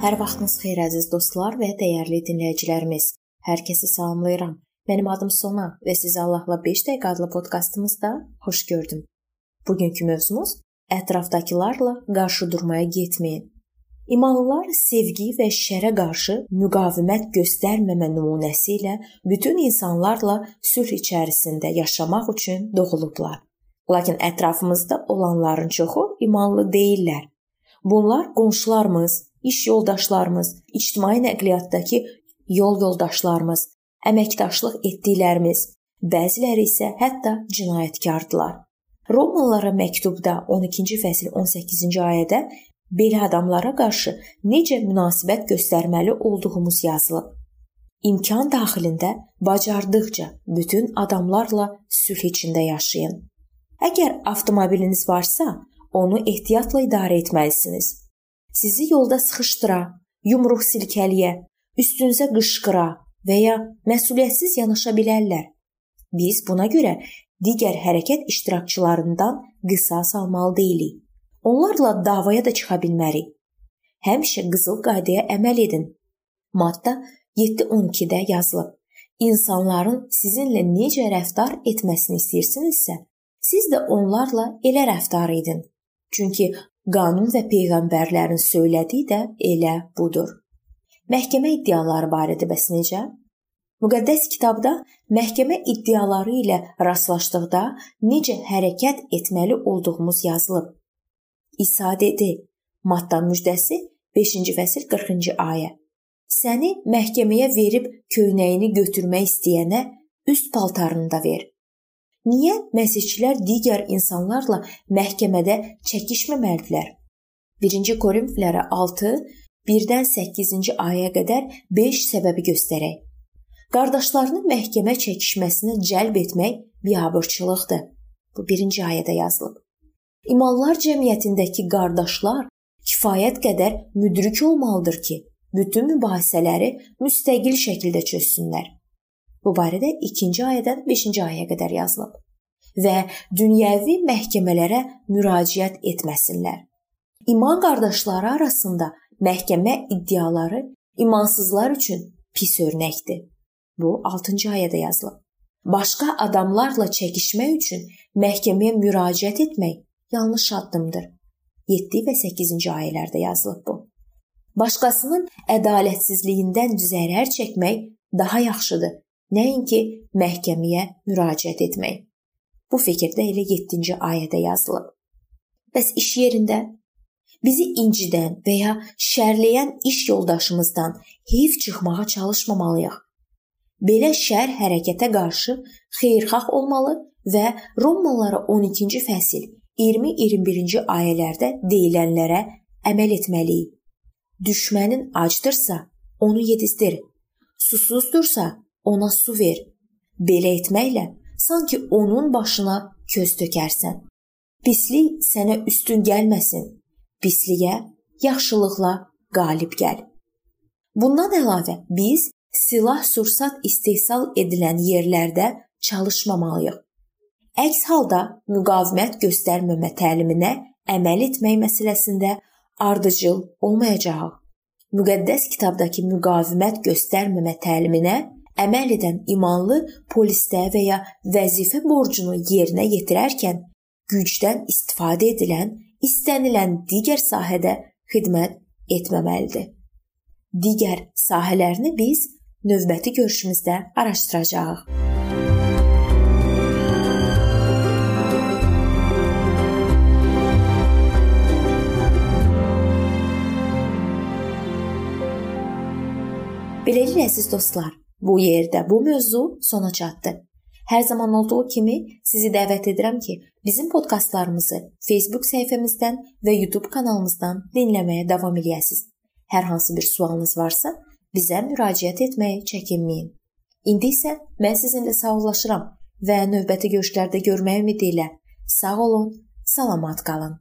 Hər vaxtınız xeyir əziz dostlar və dəyərli dinləyicilərimiz. Hər kəsi salamlayıram. Mənim adım Sona və sizi Allahla 5 dəqiqə adlı podkastımızda xoş gördüm. Bugünkü mövzumuz ətrafdakılarla qarşı durmaya getməyin. İmanlılar sevgi və şərə qarşı müqavimət göstərməmə nümunəsi ilə bütün insanlarla sülh içərisində yaşamaq üçün doğulublar. Lakin ətrafımızda olanların çoxu imanlı deyillər. Bunlar qonşularımız, iş yoldaşlarımız, ictimai nəqliyyatdakı yol yoldaşlarımız, əməkdaşlıq etdiklərimiz, bəziləri isə hətta cinayətkardılar. Romalılara məktubda 12-ci fəsil 18-ci ayədə belə adamlara qarşı necə münasibət göstərməli olduğumuz yazılıb. İmkan daxilində bacardıqca bütün adamlarla sülh içində yaşayın. Əgər avtomobiliniz varsa, onu ehtiyatla idarə etməlisiniz sizi yolda sıxışdıra, yumruq silkəliyə, üstünüzə qışqıra və ya məsuliyyətsiz yanaşa bilərlər. Biz buna görə digər hərəkət iştirakçılarından qisas almalı deyilik. Onlarla davaya da çıxa bilmərik. Həmişə qızıl qaydaya əməl edin. Maddə 7.12-də yazılıb. İnsanların sizinlə necə rəftar etməsini istəyirsinizsə, siz də onlarla elə rəftar edin. Çünki Qanun və peyğəmbərlərin söylədiyi də elə budur. Məhkəmə iddiaları barədə bəs necə? Müqəddəs kitabda məhkəmə iddiaları ilə rastlaşdıqda necə hərəkət etməli olduğumuz yazılıb. İsa dedi: Matta müjdəsi 5-ci fəsil 40-cı ayə. Səni məhkəməyə verib köynəyini götürmək istəyənə üst paltarını da ver. Niyə məsihçilər digər insanlarla məhkəmədə çəkişməməlidirlər? 1-ci Korinflərə 6 1-dən 8-ci ayəyə qədər 5 səbəbi göstərək. Qardaşlarını məhkəmə çəkişməsinə cəlb etmək biabırçılıqdır. Bu 1-ci ayədə yazılıb. İmanlar cəmiyyətindəki qardaşlar kifayət qədər müdrik olmalıdır ki, bütün mübahisələri müstəqil şəkildə çözsünlər. Bu barədə 2-ci ayədən 5-ci ayəyə qədər yazılıb və dünyəvi məhkəmələrə müraciət etməsinlər. İman qardaşları arasında məhkəmə iddiaları imansızlar üçün pis örnəkdir. Bu 6-cı ayədə yazılıb. Başqa adamlarla çəkişmək üçün məhkəməyə müraciət etmək yanlış addımdır. 7 və 8-ci ayələrdə yazılıb bu. Başqasının ədalətsizliyindən zərər çəkmək daha yaxşıdır nəinki məhkəməyə müraciət etmək. Bu fikir də elə 7-ci ayədə yazılıb. Bəs iş yerində bizi incidən və ya şərləyən iş yoldaşımızdan heyf çıxmağa çalışmamalıyıq. Belə şər hərəkətə qarşı xeyirxah olmalı və Romalılara 12-ci fəsil 20-21-ci ayələrdə deyilənlərə əməl etməliyik. Düşmənin acdırsa, onu yedizdir. Susuzdursa, ona su ver. Belə etməklə sanki onun başına köz tökərsən. Pislik sənə üstün gəlməsin. Pisliyə yaxşılıqla qalib gəl. Bundan əlavə biz silah-sursat istehsal edilən yerlərdə çalışmamalıyıq. Əks halda müqavimət göstərməmə təliminə əməl etmək məsələsində ardıcıl olmayacağıq. Müqəddəs kitabdakı müqavimət göstərməmə təliminə əməl edən imanlı polisdə və ya vəzifə borcunu yerinə yetirərkən gücdən istifadə edilən, istənilən digər sahədə xidmət etməməlidir. Digər sahələrini biz növbəti görüşümüzdə araşdıracağıq. Beləliklə əziz dostlar, Bu yerdə bu mövzu sona çatdı. Hər zaman olduğu kimi sizi dəvət edirəm ki, bizim podkastlarımızı Facebook səhifəmizdən və YouTube kanalımızdan dinləməyə davam eləyəsiniz. Hər hansı bir sualınız varsa, bizə müraciət etməyə çəkinməyin. İndi isə mən sizinlə sağollaşıram və növbəti görüşlərdə görməyə ümidi ilə sağ olun, salamat qalın.